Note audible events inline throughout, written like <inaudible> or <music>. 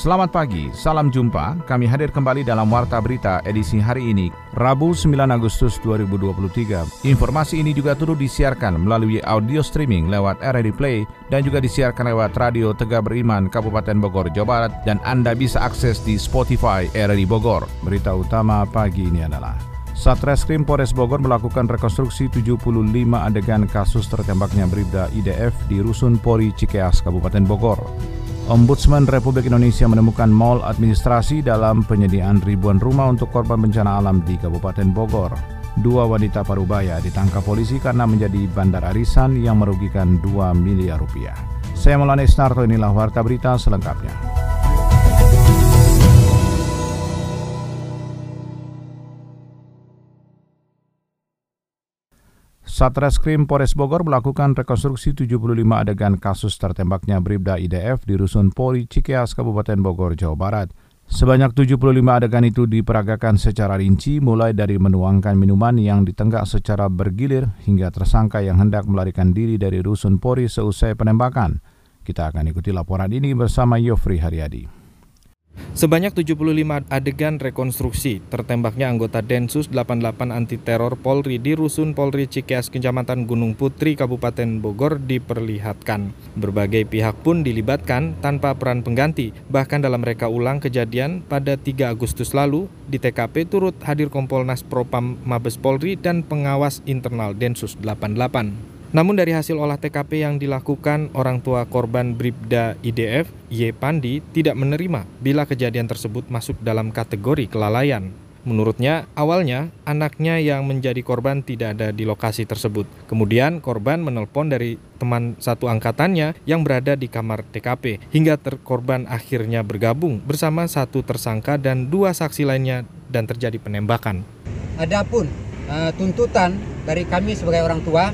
Selamat pagi, salam jumpa. Kami hadir kembali dalam Warta Berita edisi hari ini, Rabu 9 Agustus 2023. Informasi ini juga turut disiarkan melalui audio streaming lewat RRI Play dan juga disiarkan lewat Radio Tegak Beriman Kabupaten Bogor, Jawa Barat dan Anda bisa akses di Spotify RRI Bogor. Berita utama pagi ini adalah Satreskrim Polres Bogor melakukan rekonstruksi 75 adegan kasus tertembaknya Bribda IDF di Rusun Pori Cikeas, Kabupaten Bogor. Ombudsman Republik Indonesia menemukan mal administrasi dalam penyediaan ribuan rumah untuk korban bencana alam di Kabupaten Bogor. Dua wanita parubaya ditangkap polisi karena menjadi bandar arisan yang merugikan 2 miliar rupiah. Saya Maulana Isnarto, inilah Warta Berita selengkapnya. Satreskrim Polres Bogor melakukan rekonstruksi 75 adegan kasus tertembaknya Bribda IDF di Rusun Pori Cikeas, Kabupaten Bogor, Jawa Barat. Sebanyak 75 adegan itu diperagakan secara rinci mulai dari menuangkan minuman yang ditenggak secara bergilir hingga tersangka yang hendak melarikan diri dari Rusun Pori seusai penembakan. Kita akan ikuti laporan ini bersama Yofri Haryadi. Sebanyak 75 adegan rekonstruksi tertembaknya anggota Densus 88 anti teror Polri di Rusun Polri Cikeas Kecamatan Gunung Putri Kabupaten Bogor diperlihatkan. Berbagai pihak pun dilibatkan tanpa peran pengganti. Bahkan dalam reka ulang kejadian pada 3 Agustus lalu di TKP turut hadir Kompolnas Propam Mabes Polri dan pengawas internal Densus 88. Namun dari hasil olah TKP yang dilakukan orang tua korban Bribda IDF, Y. Pandi, tidak menerima bila kejadian tersebut masuk dalam kategori kelalaian. Menurutnya, awalnya anaknya yang menjadi korban tidak ada di lokasi tersebut. Kemudian korban menelpon dari teman satu angkatannya yang berada di kamar TKP hingga terkorban akhirnya bergabung bersama satu tersangka dan dua saksi lainnya dan terjadi penembakan. Adapun uh, tuntutan dari kami sebagai orang tua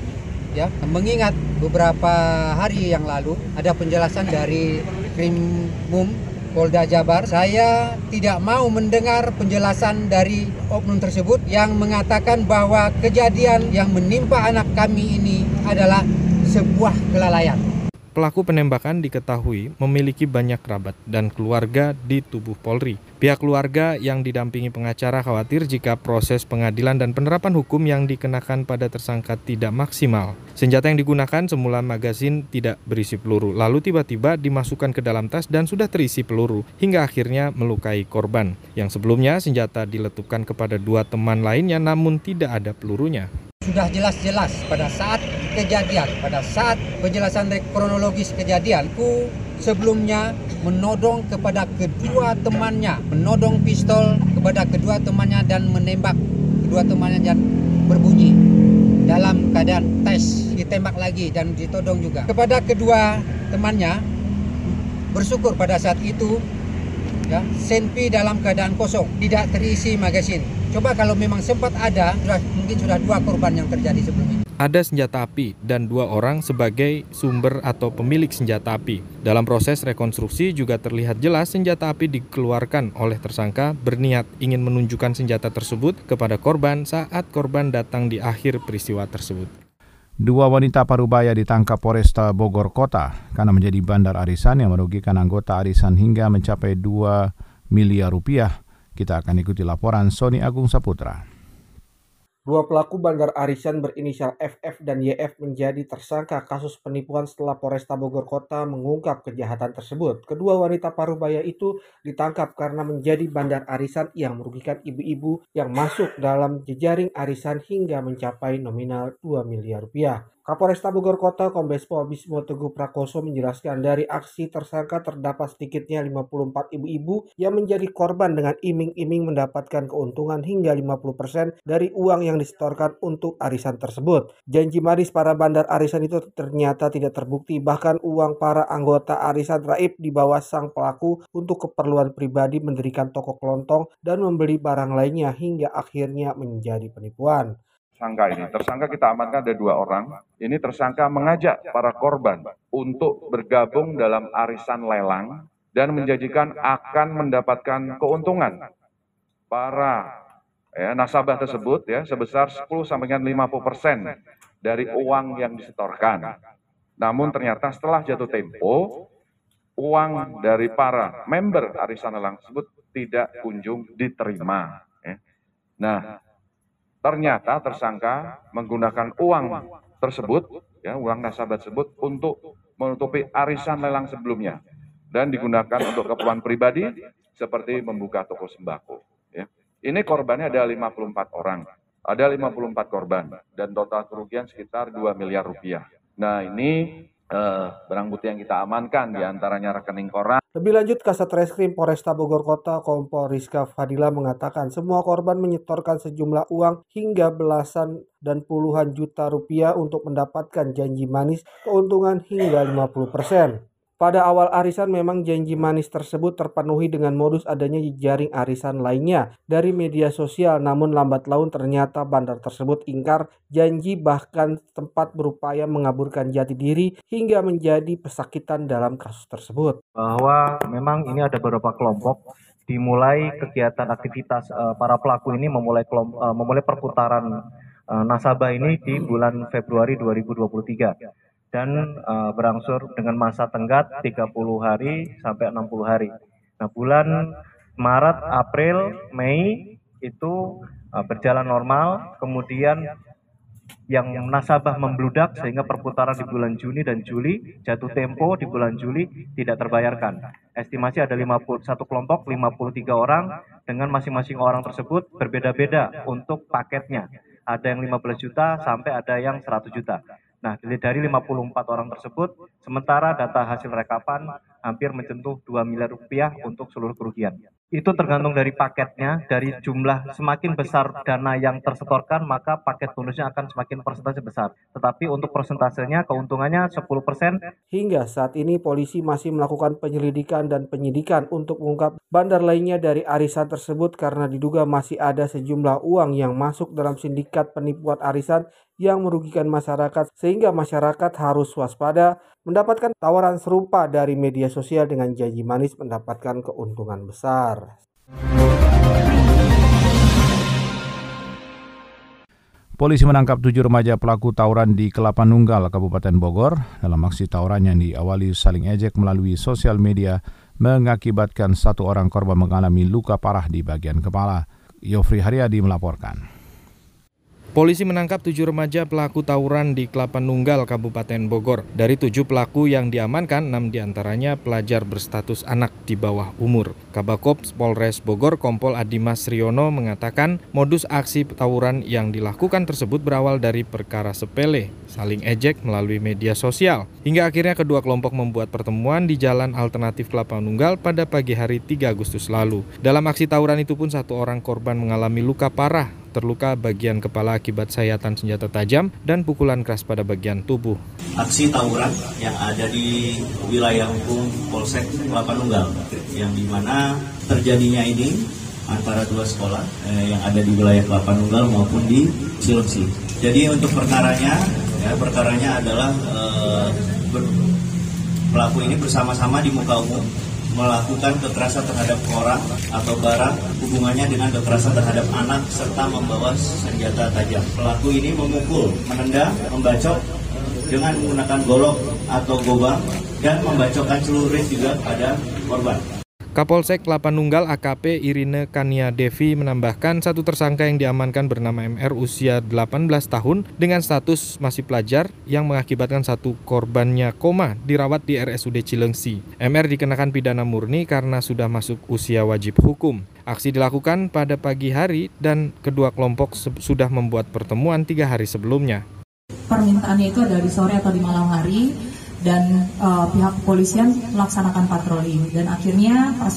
ya. Mengingat beberapa hari yang lalu ada penjelasan dari Krimum Polda Jabar saya tidak mau mendengar penjelasan dari oknum tersebut yang mengatakan bahwa kejadian yang menimpa anak kami ini adalah sebuah kelalaian Pelaku penembakan diketahui memiliki banyak kerabat dan keluarga di tubuh Polri. Pihak keluarga yang didampingi pengacara khawatir jika proses pengadilan dan penerapan hukum yang dikenakan pada tersangka tidak maksimal. Senjata yang digunakan semula magazin tidak berisi peluru, lalu tiba-tiba dimasukkan ke dalam tas dan sudah terisi peluru, hingga akhirnya melukai korban. Yang sebelumnya senjata diletupkan kepada dua teman lainnya namun tidak ada pelurunya sudah jelas-jelas pada saat kejadian, pada saat penjelasan kronologis kejadian, ku sebelumnya menodong kepada kedua temannya, menodong pistol kepada kedua temannya dan menembak kedua temannya dan berbunyi dalam keadaan tes ditembak lagi dan ditodong juga. Kepada kedua temannya bersyukur pada saat itu ya senpi dalam keadaan kosong tidak terisi magazin Coba kalau memang sempat ada, sudah, mungkin sudah dua korban yang terjadi sebelumnya. Ada senjata api dan dua orang sebagai sumber atau pemilik senjata api. Dalam proses rekonstruksi juga terlihat jelas senjata api dikeluarkan oleh tersangka berniat ingin menunjukkan senjata tersebut kepada korban saat korban datang di akhir peristiwa tersebut. Dua wanita parubaya ditangkap Polresta Bogor Kota karena menjadi bandar arisan yang merugikan anggota arisan hingga mencapai 2 miliar rupiah kita akan ikuti laporan Sony Agung Saputra. Dua pelaku bandar arisan berinisial FF dan YF menjadi tersangka kasus penipuan setelah Polresta Bogor Kota mengungkap kejahatan tersebut. Kedua wanita parubaya itu ditangkap karena menjadi bandar arisan yang merugikan ibu-ibu yang masuk dalam jejaring arisan hingga mencapai nominal 2 miliar rupiah. Kapolresta Bogor Kota Kombes Pol Bismo Teguh Prakoso menjelaskan dari aksi tersangka terdapat sedikitnya 54 ibu-ibu yang menjadi korban dengan iming-iming mendapatkan keuntungan hingga 50% dari uang yang disetorkan untuk arisan tersebut. Janji maris para bandar arisan itu ternyata tidak terbukti bahkan uang para anggota arisan raib dibawa sang pelaku untuk keperluan pribadi mendirikan toko kelontong dan membeli barang lainnya hingga akhirnya menjadi penipuan tersangka ini. Tersangka kita amankan ada dua orang. Ini tersangka mengajak para korban untuk bergabung dalam arisan lelang dan menjanjikan akan mendapatkan keuntungan para ya, nasabah tersebut ya sebesar 10 sampai dengan 50 persen dari uang yang disetorkan. Namun ternyata setelah jatuh tempo, uang dari para member arisan lelang tersebut tidak kunjung diterima. Ya. Nah, ternyata tersangka menggunakan uang tersebut, ya, uang nasabah tersebut untuk menutupi arisan lelang sebelumnya dan digunakan untuk keperluan pribadi seperti membuka toko sembako. Ya. Ini korbannya ada 54 orang, ada 54 korban dan total kerugian sekitar 2 miliar rupiah. Nah ini eh, barang bukti yang kita amankan di antaranya rekening koran. Lebih lanjut, Kasat Reskrim Polresta Bogor Kota Kompol Rizka Fadila mengatakan semua korban menyetorkan sejumlah uang hingga belasan dan puluhan juta rupiah untuk mendapatkan janji manis keuntungan hingga 50 persen. Pada awal arisan memang janji manis tersebut terpenuhi dengan modus adanya jaring arisan lainnya dari media sosial namun lambat laun ternyata bandar tersebut ingkar janji bahkan tempat berupaya mengaburkan jati diri hingga menjadi pesakitan dalam kasus tersebut. Bahwa memang ini ada beberapa kelompok dimulai kegiatan aktivitas uh, para pelaku ini memulai kelompok, uh, memulai perputaran uh, nasabah ini di bulan Februari 2023 dan uh, berangsur dengan masa tenggat 30 hari sampai 60 hari. Nah, bulan Maret, April, Mei itu uh, berjalan normal, kemudian yang nasabah membludak sehingga perputaran di bulan Juni dan Juli jatuh tempo di bulan Juli tidak terbayarkan. Estimasi ada 51 kelompok, 53 orang dengan masing-masing orang tersebut berbeda-beda untuk paketnya. Ada yang 15 juta sampai ada yang 100 juta. Nah, dari 54 orang tersebut, sementara data hasil rekapan hampir mencentuh 2 miliar rupiah untuk seluruh kerugian. Itu tergantung dari paketnya, dari jumlah semakin besar dana yang tersetorkan, maka paket bonusnya akan semakin persentase besar. Tetapi untuk persentasenya, keuntungannya 10%. Hingga saat ini polisi masih melakukan penyelidikan dan penyidikan untuk mengungkap bandar lainnya dari arisan tersebut karena diduga masih ada sejumlah uang yang masuk dalam sindikat penipuan arisan yang merugikan masyarakat sehingga masyarakat harus waspada mendapatkan tawaran serupa dari media sosial dengan janji manis mendapatkan keuntungan besar. Polisi menangkap tujuh remaja pelaku tawuran di Kelapa Nunggal, Kabupaten Bogor. Dalam aksi tawuran yang diawali saling ejek melalui sosial media, mengakibatkan satu orang korban mengalami luka parah di bagian kepala. Yofri Haryadi melaporkan. Polisi menangkap tujuh remaja pelaku tawuran di Kelapa Nunggal, Kabupaten Bogor. Dari tujuh pelaku yang diamankan, enam di antaranya pelajar berstatus anak di bawah umur. Kabakop Polres Bogor Kompol Adimas Riono mengatakan modus aksi tawuran yang dilakukan tersebut berawal dari perkara sepele, saling ejek melalui media sosial. Hingga akhirnya kedua kelompok membuat pertemuan di Jalan Alternatif Kelapa Nunggal pada pagi hari 3 Agustus lalu. Dalam aksi tawuran itu pun satu orang korban mengalami luka parah terluka bagian kepala akibat sayatan senjata tajam dan pukulan keras pada bagian tubuh. Aksi tawuran yang ada di wilayah hukum Polsek Kelapa Nunggal, yang di mana terjadinya ini antara dua sekolah eh, yang ada di wilayah Kelapa Nunggal maupun di Cilengsi. Jadi untuk perkaranya, ya, perkaranya adalah eh, ber, pelaku ini bersama-sama di muka umum melakukan kekerasan terhadap orang atau barang hubungannya dengan kekerasan terhadap anak serta membawa senjata tajam. Pelaku ini memukul, menendang, membacok dengan menggunakan golok atau gobang dan membacokkan celurit juga pada korban. Kapolsek Kelapa Nunggal AKP Irine Kania Devi menambahkan satu tersangka yang diamankan bernama MR usia 18 tahun dengan status masih pelajar yang mengakibatkan satu korbannya koma dirawat di RSUD Cilengsi. MR dikenakan pidana murni karena sudah masuk usia wajib hukum. Aksi dilakukan pada pagi hari dan kedua kelompok sudah membuat pertemuan tiga hari sebelumnya. Permintaannya itu ada di sore atau di malam hari dan uh, pihak kepolisian melaksanakan patroli dan akhirnya pas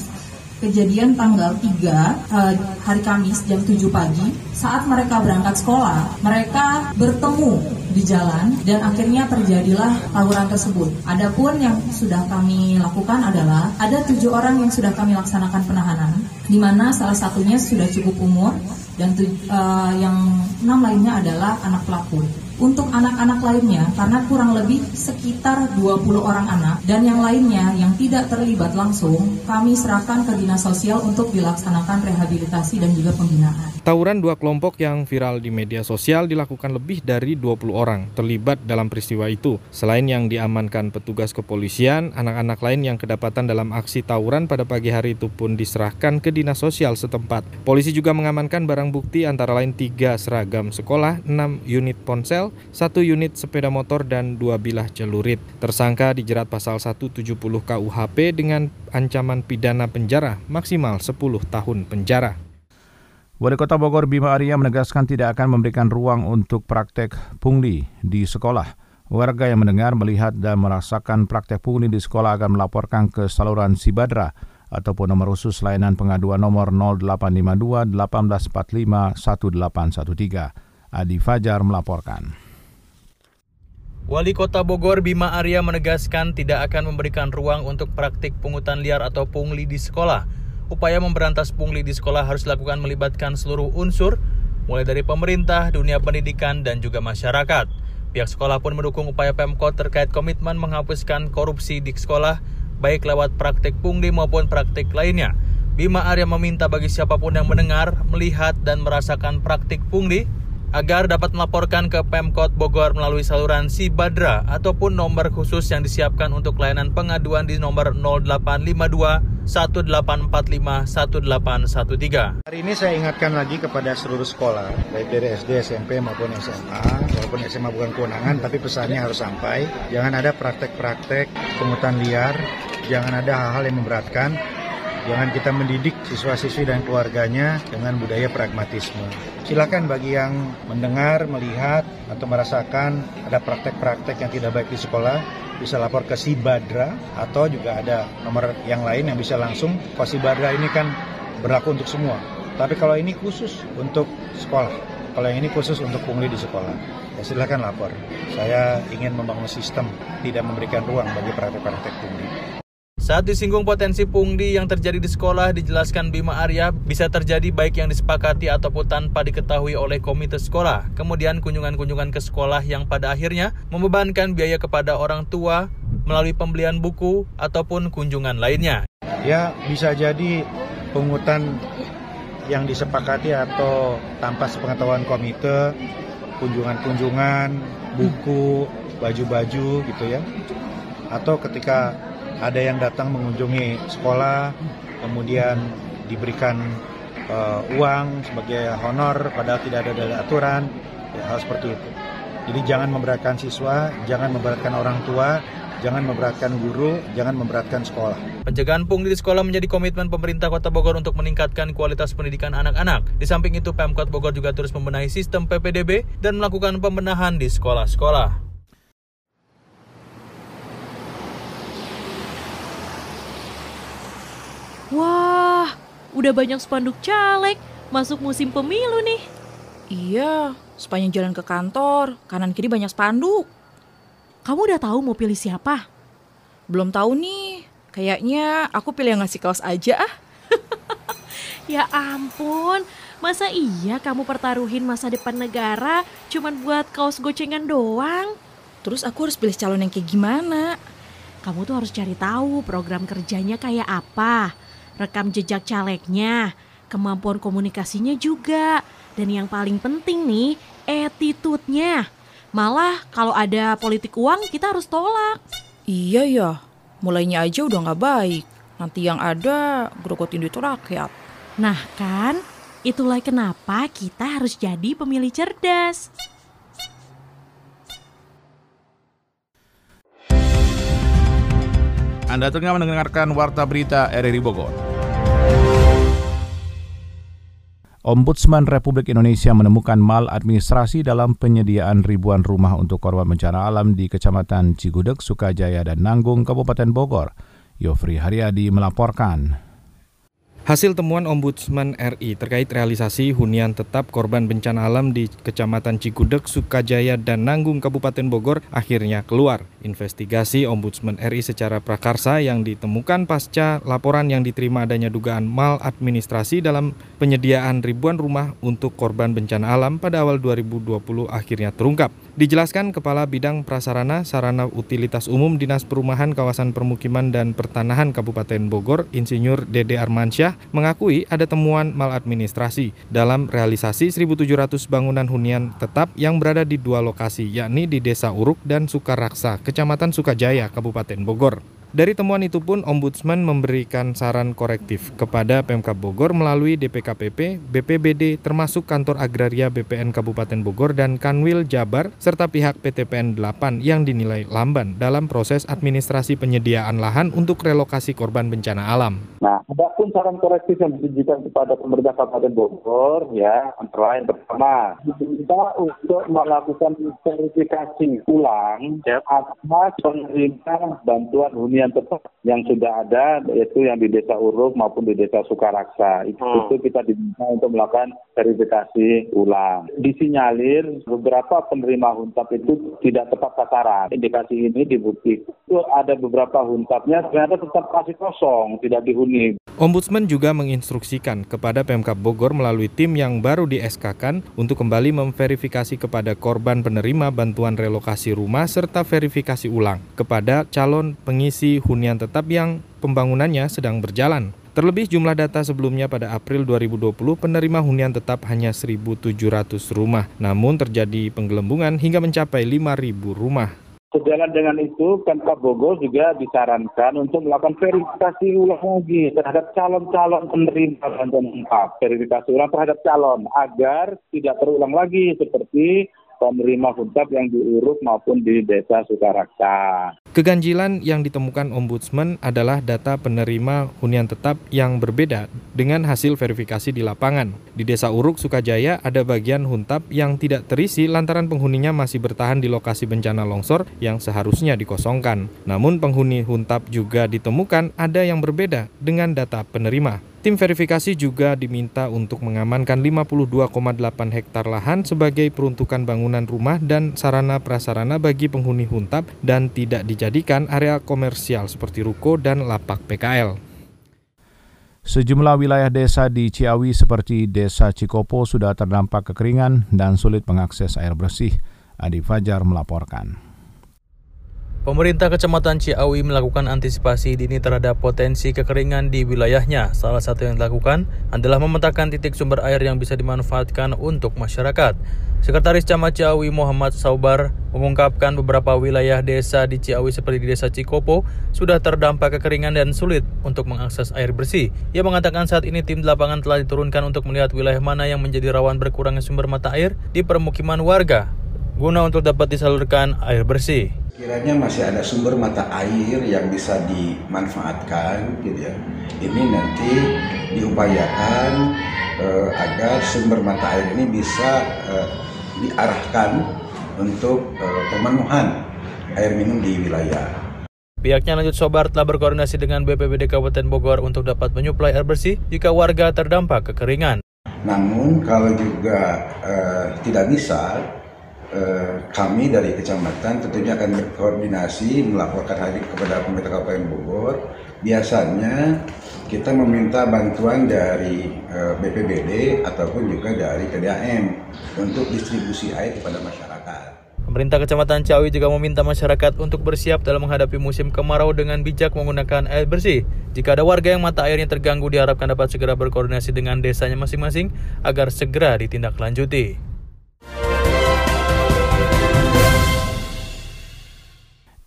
kejadian tanggal 3 uh, eh, hari Kamis jam 7 pagi saat mereka berangkat sekolah mereka bertemu di jalan dan akhirnya terjadilah tawuran tersebut. Adapun yang sudah kami lakukan adalah ada tujuh orang yang sudah kami laksanakan penahanan, di mana salah satunya sudah cukup umur dan uh, yang enam lainnya adalah anak pelaku. Untuk anak-anak lainnya, karena kurang lebih sekitar 20 orang anak dan yang lainnya yang tidak terlibat langsung, kami serahkan ke Dinas Sosial untuk dilaksanakan rehabilitasi dan juga pembinaan. Tawuran dua kelompok yang viral di media sosial dilakukan lebih dari 20 orang terlibat dalam peristiwa itu. Selain yang diamankan petugas kepolisian, anak-anak lain yang kedapatan dalam aksi tawuran pada pagi hari itu pun diserahkan ke Dinas Sosial setempat. Polisi juga mengamankan barang bukti antara lain tiga seragam sekolah, 6 unit ponsel, satu unit sepeda motor dan dua bilah celurit. Tersangka dijerat pasal 170 KUHP dengan ancaman pidana penjara maksimal 10 tahun penjara. Wali Kota Bogor Bima Arya menegaskan tidak akan memberikan ruang untuk praktek pungli di sekolah. Warga yang mendengar, melihat, dan merasakan praktek pungli di sekolah akan melaporkan ke saluran Sibadra ataupun nomor khusus layanan pengaduan nomor 0852 1845 1813. Adi Fajar melaporkan. Wali Kota Bogor Bima Arya menegaskan tidak akan memberikan ruang untuk praktik pungutan liar atau pungli di sekolah. Upaya memberantas pungli di sekolah harus dilakukan melibatkan seluruh unsur, mulai dari pemerintah, dunia pendidikan, dan juga masyarakat. Pihak sekolah pun mendukung upaya Pemkot terkait komitmen menghapuskan korupsi di sekolah, baik lewat praktik pungli maupun praktik lainnya. Bima Arya meminta bagi siapa pun yang mendengar, melihat, dan merasakan praktik pungli agar dapat melaporkan ke Pemkot Bogor melalui saluran Sibadra ataupun nomor khusus yang disiapkan untuk layanan pengaduan di nomor 0852 1845 1813. Hari ini saya ingatkan lagi kepada seluruh sekolah, baik dari SD, SMP maupun SMA, walaupun SMA bukan kewenangan, tapi pesannya harus sampai. Jangan ada praktek-praktek pungutan liar, jangan ada hal-hal yang memberatkan, Jangan kita mendidik siswa-siswi dan keluarganya dengan budaya pragmatisme. Silakan bagi yang mendengar, melihat, atau merasakan ada praktek-praktek yang tidak baik di sekolah, bisa lapor ke Sibadra atau juga ada nomor yang lain yang bisa langsung. Kalau Sibadra ini kan berlaku untuk semua. Tapi kalau ini khusus untuk sekolah. Kalau yang ini khusus untuk pungli di sekolah. Ya silakan lapor. Saya ingin membangun sistem, tidak memberikan ruang bagi praktek-praktek pungli. Saat disinggung potensi pungli yang terjadi di sekolah, dijelaskan Bima Arya bisa terjadi baik yang disepakati ataupun tanpa diketahui oleh komite sekolah. Kemudian kunjungan-kunjungan ke sekolah yang pada akhirnya membebankan biaya kepada orang tua melalui pembelian buku ataupun kunjungan lainnya. Ya, bisa jadi pungutan yang disepakati atau tanpa sepengetahuan komite, kunjungan-kunjungan, buku, baju-baju gitu ya. Atau ketika ada yang datang mengunjungi sekolah, kemudian diberikan uh, uang sebagai honor padahal tidak ada dari aturan, ya, hal seperti itu. Jadi jangan memberatkan siswa, jangan memberatkan orang tua, jangan memberatkan guru, jangan memberatkan sekolah. Pencegahan pungli di sekolah menjadi komitmen pemerintah Kota Bogor untuk meningkatkan kualitas pendidikan anak-anak. Di samping itu, Pemkot Bogor juga terus membenahi sistem PPDB dan melakukan pembenahan di sekolah-sekolah. Wah, udah banyak spanduk caleg. Masuk musim pemilu nih. Iya, sepanjang jalan ke kantor, kanan kiri banyak spanduk. Kamu udah tahu mau pilih siapa? Belum tahu nih. Kayaknya aku pilih yang ngasih kaos aja ah. <laughs> ya ampun, masa iya kamu pertaruhin masa depan negara cuman buat kaos gocengan doang? Terus aku harus pilih calon yang kayak gimana? Kamu tuh harus cari tahu program kerjanya kayak apa rekam jejak calegnya, kemampuan komunikasinya juga, dan yang paling penting nih, attitude-nya. Malah kalau ada politik uang kita harus tolak. Iya ya, mulainya aja udah nggak baik. Nanti yang ada grogotin duit rakyat. Nah kan, itulah kenapa kita harus jadi pemilih cerdas. Anda tengah mendengarkan Warta Berita RRI Bogor. Ombudsman Republik Indonesia menemukan maladministrasi dalam penyediaan ribuan rumah untuk korban bencana alam di Kecamatan Cigudeg, Sukajaya, dan Nanggung, Kabupaten Bogor. Yofri Haryadi melaporkan. Hasil temuan Ombudsman RI terkait realisasi hunian tetap korban bencana alam di Kecamatan Cikudek, Sukajaya, dan Nanggung, Kabupaten Bogor akhirnya keluar. Investigasi Ombudsman RI secara prakarsa yang ditemukan pasca laporan yang diterima adanya dugaan maladministrasi dalam penyediaan ribuan rumah untuk korban bencana alam pada awal 2020 akhirnya terungkap. Dijelaskan Kepala Bidang Prasarana Sarana Utilitas Umum Dinas Perumahan Kawasan Permukiman dan Pertanahan Kabupaten Bogor, Insinyur Dede Armansyah, mengakui ada temuan maladministrasi dalam realisasi 1.700 bangunan hunian tetap yang berada di dua lokasi, yakni di Desa Uruk dan Sukaraksa, Kecamatan Sukajaya, Kabupaten Bogor. Dari temuan itu pun Ombudsman memberikan saran korektif kepada Pemkab Bogor melalui DPKPP, BPBD, termasuk Kantor Agraria BPN Kabupaten Bogor dan Kanwil Jabar, serta pihak PTPN 8 yang dinilai lamban dalam proses administrasi penyediaan lahan untuk relokasi korban bencana alam. Nah, ada pun saran korektif yang ditujukan kepada pemerintah Kabupaten Bogor, ya, antara lain pertama, diminta untuk melakukan verifikasi ulang ya, atas penerima bantuan hunian hunian tetap yang sudah ada yaitu yang di Desa Uruk maupun di Desa Sukaraksa. Itu, hmm. itu kita diminta untuk melakukan verifikasi ulang. Disinyalir beberapa penerima huntap itu tidak tepat sasaran. Indikasi ini dibuktikan itu ada beberapa huntapnya ternyata tetap masih kosong, tidak dihuni. Ombudsman juga menginstruksikan kepada Pemkap Bogor melalui tim yang baru di SK-kan untuk kembali memverifikasi kepada korban penerima bantuan relokasi rumah serta verifikasi ulang kepada calon pengisi hunian tetap yang pembangunannya sedang berjalan. Terlebih jumlah data sebelumnya pada April 2020 penerima hunian tetap hanya 1.700 rumah, namun terjadi penggelembungan hingga mencapai 5.000 rumah. Sejalan dengan itu, Pemkab Bogor juga disarankan untuk melakukan verifikasi ulang lagi terhadap calon-calon penerima bantuan upah. Verifikasi ulang terhadap calon agar tidak terulang lagi seperti penerima huntap yang diuruk maupun di desa Sukaraksa. Keganjilan yang ditemukan Ombudsman adalah data penerima hunian tetap yang berbeda dengan hasil verifikasi di lapangan. Di Desa Uruk, Sukajaya, ada bagian huntap yang tidak terisi lantaran penghuninya masih bertahan di lokasi bencana longsor yang seharusnya dikosongkan. Namun penghuni huntap juga ditemukan ada yang berbeda dengan data penerima. Tim verifikasi juga diminta untuk mengamankan 52,8 hektar lahan sebagai peruntukan bangunan rumah dan sarana prasarana bagi penghuni huntap dan tidak dijadikan area komersial seperti ruko dan lapak PKL. Sejumlah wilayah desa di Ciawi seperti Desa Cikopo sudah terdampak kekeringan dan sulit mengakses air bersih. Adi Fajar melaporkan. Pemerintah Kecamatan Ciawi melakukan antisipasi dini terhadap potensi kekeringan di wilayahnya. Salah satu yang dilakukan adalah memetakan titik sumber air yang bisa dimanfaatkan untuk masyarakat. Sekretaris Camat Ciawi Muhammad Saubar mengungkapkan beberapa wilayah desa di Ciawi seperti di Desa Cikopo sudah terdampak kekeringan dan sulit untuk mengakses air bersih. Ia mengatakan saat ini tim lapangan telah diturunkan untuk melihat wilayah mana yang menjadi rawan berkurangnya sumber mata air di permukiman warga guna untuk dapat disalurkan air bersih kiranya masih ada sumber mata air yang bisa dimanfaatkan gitu ya ini nanti diupayakan eh, agar sumber mata air ini bisa eh, diarahkan untuk eh, pemenuhan air minum di wilayah Pihaknya lanjut Sobar telah berkoordinasi dengan BPBD Kabupaten Bogor untuk dapat menyuplai air bersih jika warga terdampak kekeringan. Namun kalau juga eh, tidak bisa, kami dari kecamatan tentunya akan berkoordinasi melaporkan hal ini kepada pemerintah Kabupaten Bogor. Biasanya kita meminta bantuan dari eh, BPBD ataupun juga dari KDAM untuk distribusi air kepada masyarakat. Pemerintah Kecamatan Ciawi juga meminta masyarakat untuk bersiap dalam menghadapi musim kemarau dengan bijak menggunakan air bersih. Jika ada warga yang mata airnya terganggu diharapkan dapat segera berkoordinasi dengan desanya masing-masing agar segera ditindaklanjuti.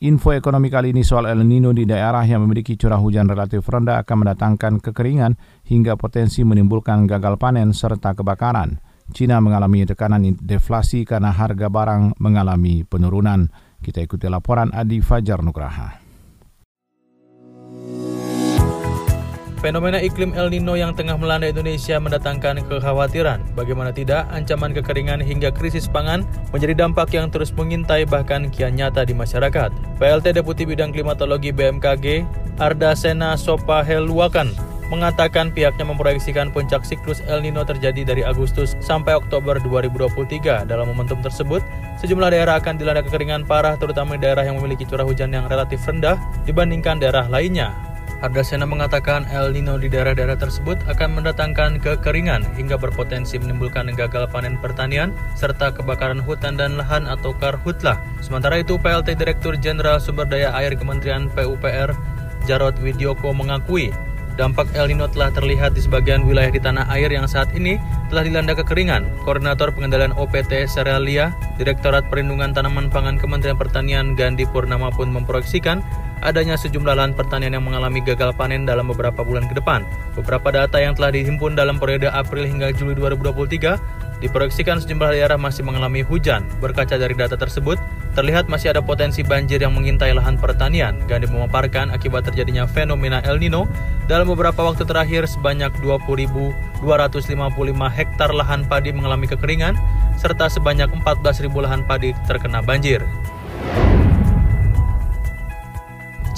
Info ekonomi kali ini soal El Nino di daerah yang memiliki curah hujan relatif rendah akan mendatangkan kekeringan hingga potensi menimbulkan gagal panen serta kebakaran. Cina mengalami tekanan deflasi karena harga barang mengalami penurunan. Kita ikuti laporan Adi Fajar Nugraha. Fenomena iklim El Nino yang tengah melanda Indonesia mendatangkan kekhawatiran. Bagaimana tidak, ancaman kekeringan hingga krisis pangan menjadi dampak yang terus mengintai bahkan kian nyata di masyarakat. PLT Deputi Bidang Klimatologi BMKG, Arda Sena Sopa Heluakan, mengatakan pihaknya memproyeksikan puncak siklus El Nino terjadi dari Agustus sampai Oktober 2023. Dalam momentum tersebut, sejumlah daerah akan dilanda kekeringan parah terutama daerah yang memiliki curah hujan yang relatif rendah dibandingkan daerah lainnya. Ardasena mengatakan El Nino di daerah-daerah tersebut akan mendatangkan kekeringan hingga berpotensi menimbulkan gagal panen pertanian serta kebakaran hutan dan lahan atau karhutlah. Sementara itu, PLT Direktur Jenderal Sumber Daya Air Kementerian PUPR Jarod Widyoko mengakui Dampak El Nino telah terlihat di sebagian wilayah di tanah air yang saat ini telah dilanda kekeringan. Koordinator Pengendalian OPT Serealia, Direktorat Perlindungan Tanaman Pangan Kementerian Pertanian Gandhi Purnama pun memproyeksikan adanya sejumlah lahan pertanian yang mengalami gagal panen dalam beberapa bulan ke depan. Beberapa data yang telah dihimpun dalam periode April hingga Juli 2023 diproyeksikan sejumlah daerah masih mengalami hujan. Berkaca dari data tersebut, terlihat masih ada potensi banjir yang mengintai lahan pertanian. Gandhi memaparkan akibat terjadinya fenomena El Nino dalam beberapa waktu terakhir sebanyak 20.255 hektar lahan padi mengalami kekeringan serta sebanyak 14.000 lahan padi terkena banjir.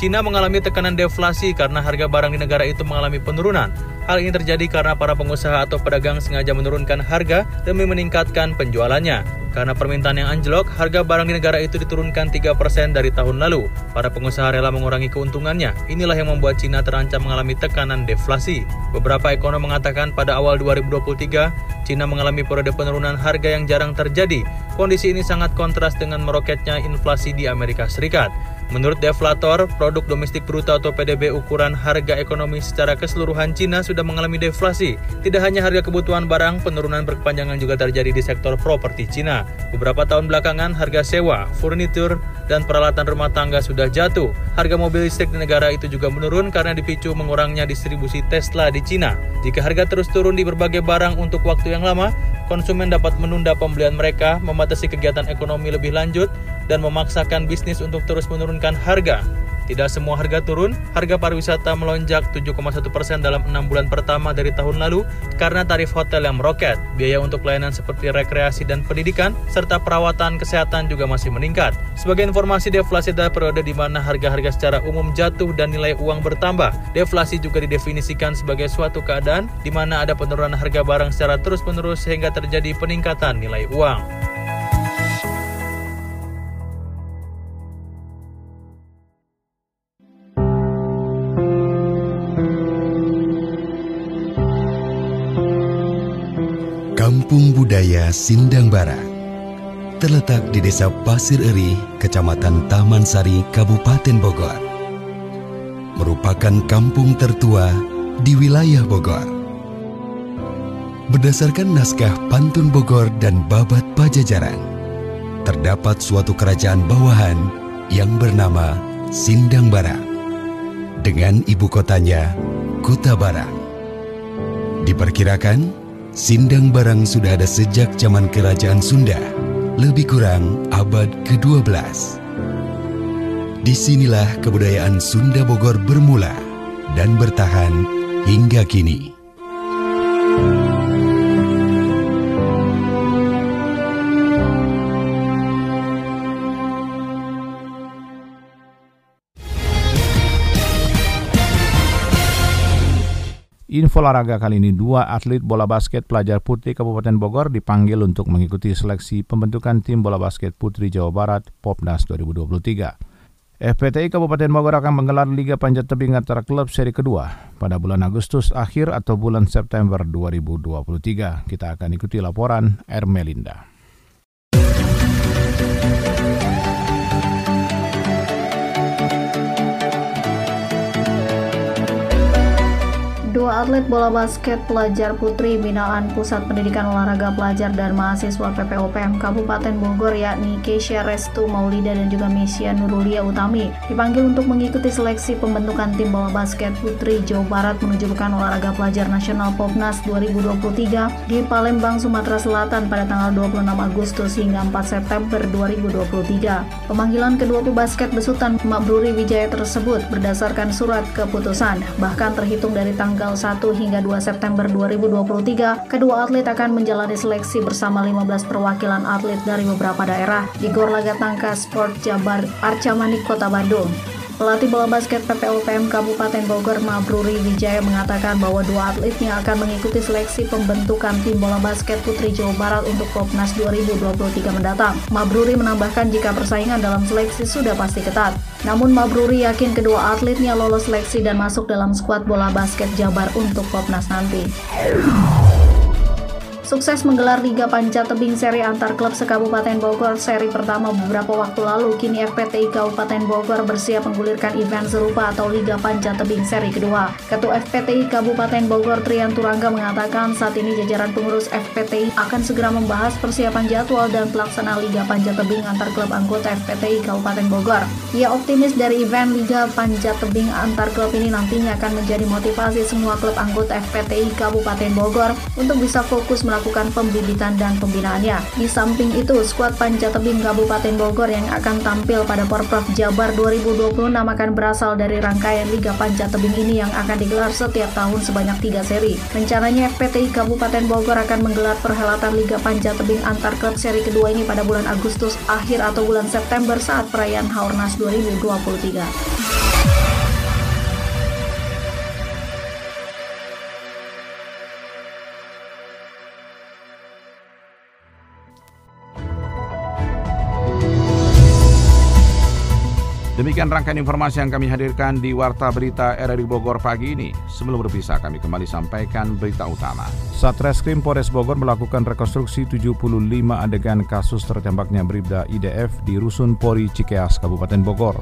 Cina mengalami tekanan deflasi karena harga barang di negara itu mengalami penurunan. Hal ini terjadi karena para pengusaha atau pedagang sengaja menurunkan harga demi meningkatkan penjualannya. Karena permintaan yang anjlok, harga barang di negara itu diturunkan 3% dari tahun lalu. Para pengusaha rela mengurangi keuntungannya. Inilah yang membuat Cina terancam mengalami tekanan deflasi. Beberapa ekonom mengatakan pada awal 2023, Cina mengalami periode penurunan harga yang jarang terjadi. Kondisi ini sangat kontras dengan meroketnya inflasi di Amerika Serikat. Menurut deflator, produk domestik bruto atau PDB ukuran harga ekonomi secara keseluruhan Cina sudah mengalami deflasi. Tidak hanya harga kebutuhan barang, penurunan berkepanjangan juga terjadi di sektor properti Cina. Beberapa tahun belakangan, harga sewa, furnitur, dan peralatan rumah tangga sudah jatuh. Harga mobil listrik di negara itu juga menurun karena dipicu mengurangnya distribusi Tesla di Cina. Jika harga terus turun di berbagai barang untuk waktu yang lama, konsumen dapat menunda pembelian mereka, membatasi kegiatan ekonomi lebih lanjut, dan memaksakan bisnis untuk terus menurunkan harga. Tidak semua harga turun, harga pariwisata melonjak 7,1 persen dalam enam bulan pertama dari tahun lalu karena tarif hotel yang meroket. Biaya untuk pelayanan seperti rekreasi dan pendidikan, serta perawatan kesehatan juga masih meningkat. Sebagai informasi, deflasi adalah periode di mana harga-harga secara umum jatuh dan nilai uang bertambah. Deflasi juga didefinisikan sebagai suatu keadaan di mana ada penurunan harga barang secara terus-menerus sehingga terjadi peningkatan nilai uang. Budaya Sindang Barat terletak di Desa Pasir Eri, Kecamatan Taman Sari, Kabupaten Bogor. Merupakan kampung tertua di wilayah Bogor. Berdasarkan naskah Pantun Bogor dan Babat Pajajaran, terdapat suatu kerajaan bawahan yang bernama Sindang Barat dengan ibu kotanya Kota Barang. Diperkirakan Sindang barang sudah ada sejak zaman kerajaan Sunda, lebih kurang abad ke-12. Di sinilah kebudayaan Sunda Bogor bermula dan bertahan hingga kini. Info olahraga kali ini, dua atlet bola basket pelajar putri Kabupaten Bogor dipanggil untuk mengikuti seleksi pembentukan tim bola basket putri Jawa Barat Popnas 2023. FPTI Kabupaten Bogor akan menggelar Liga Panjat Tebing antara klub seri kedua pada bulan Agustus akhir atau bulan September 2023. Kita akan ikuti laporan Ermelinda. Atlet bola basket pelajar putri binaan Pusat Pendidikan Olahraga Pelajar dan Mahasiswa PPOPM Kabupaten Bogor yakni Keisha Restu Maulida dan juga Mesia Nurulia Utami dipanggil untuk mengikuti seleksi pembentukan tim bola basket putri Jawa Barat menuju Pekan Olahraga Pelajar Nasional Popnas 2023 di Palembang, Sumatera Selatan pada tanggal 26 Agustus hingga 4 September 2023. Pemanggilan kedua pebasket besutan Mabruri Wijaya tersebut berdasarkan surat keputusan bahkan terhitung dari tanggal 1 hingga 2 September 2023, kedua atlet akan menjalani seleksi bersama 15 perwakilan atlet dari beberapa daerah di Gor Laga Tangka Sport Jabar Arca Manik Kota Bandung. Pelatih bola basket PPOPM Kabupaten Bogor Mabruri Wijaya mengatakan bahwa dua atletnya akan mengikuti seleksi pembentukan tim bola basket Putri Jawa Barat untuk Popnas 2023 mendatang. Mabruri menambahkan jika persaingan dalam seleksi sudah pasti ketat. Namun Mabruri yakin kedua atletnya lolos seleksi dan masuk dalam skuad bola basket Jabar untuk Popnas nanti. Sukses menggelar Liga Panca Tebing seri antar klub sekabupaten Bogor seri pertama beberapa waktu lalu, kini FPTI Kabupaten Bogor bersiap menggulirkan event serupa atau Liga Panca Tebing seri kedua. Ketua FPTI Kabupaten Bogor Trian Turangga mengatakan saat ini jajaran pengurus FPTI akan segera membahas persiapan jadwal dan pelaksanaan Liga Panca Tebing antar klub anggota FPTI Kabupaten Bogor. Ia optimis dari event Liga Panca Tebing antar klub ini nantinya akan menjadi motivasi semua klub anggota FPTI Kabupaten Bogor untuk bisa fokus melakukan melakukan pembibitan dan pembinaannya. Di samping itu, skuad Panca Tebing Kabupaten Bogor yang akan tampil pada Porprov Jabar 2026 akan berasal dari rangkaian Liga Panca Tebing ini yang akan digelar setiap tahun sebanyak tiga seri. Rencananya FPTI Kabupaten Bogor akan menggelar perhelatan Liga Panca Tebing antar klub seri kedua ini pada bulan Agustus akhir atau bulan September saat perayaan Haornas 2023. Demikian rangkaian informasi yang kami hadirkan di Warta Berita RRI Bogor pagi ini. Sebelum berpisah, kami kembali sampaikan berita utama. Satreskrim Polres Bogor melakukan rekonstruksi 75 adegan kasus tertembaknya Bribda IDF di Rusun Pori Cikeas, Kabupaten Bogor.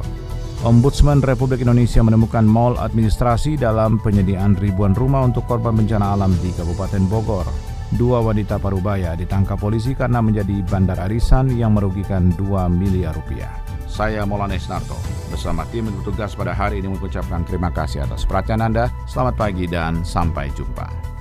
Ombudsman Republik Indonesia menemukan mal administrasi dalam penyediaan ribuan rumah untuk korban bencana alam di Kabupaten Bogor. Dua wanita parubaya ditangkap polisi karena menjadi bandar arisan yang merugikan 2 miliar rupiah. Saya Maulana Isnarto bersama tim bertugas pada hari ini mengucapkan terima kasih atas perhatian Anda. Selamat pagi dan sampai jumpa.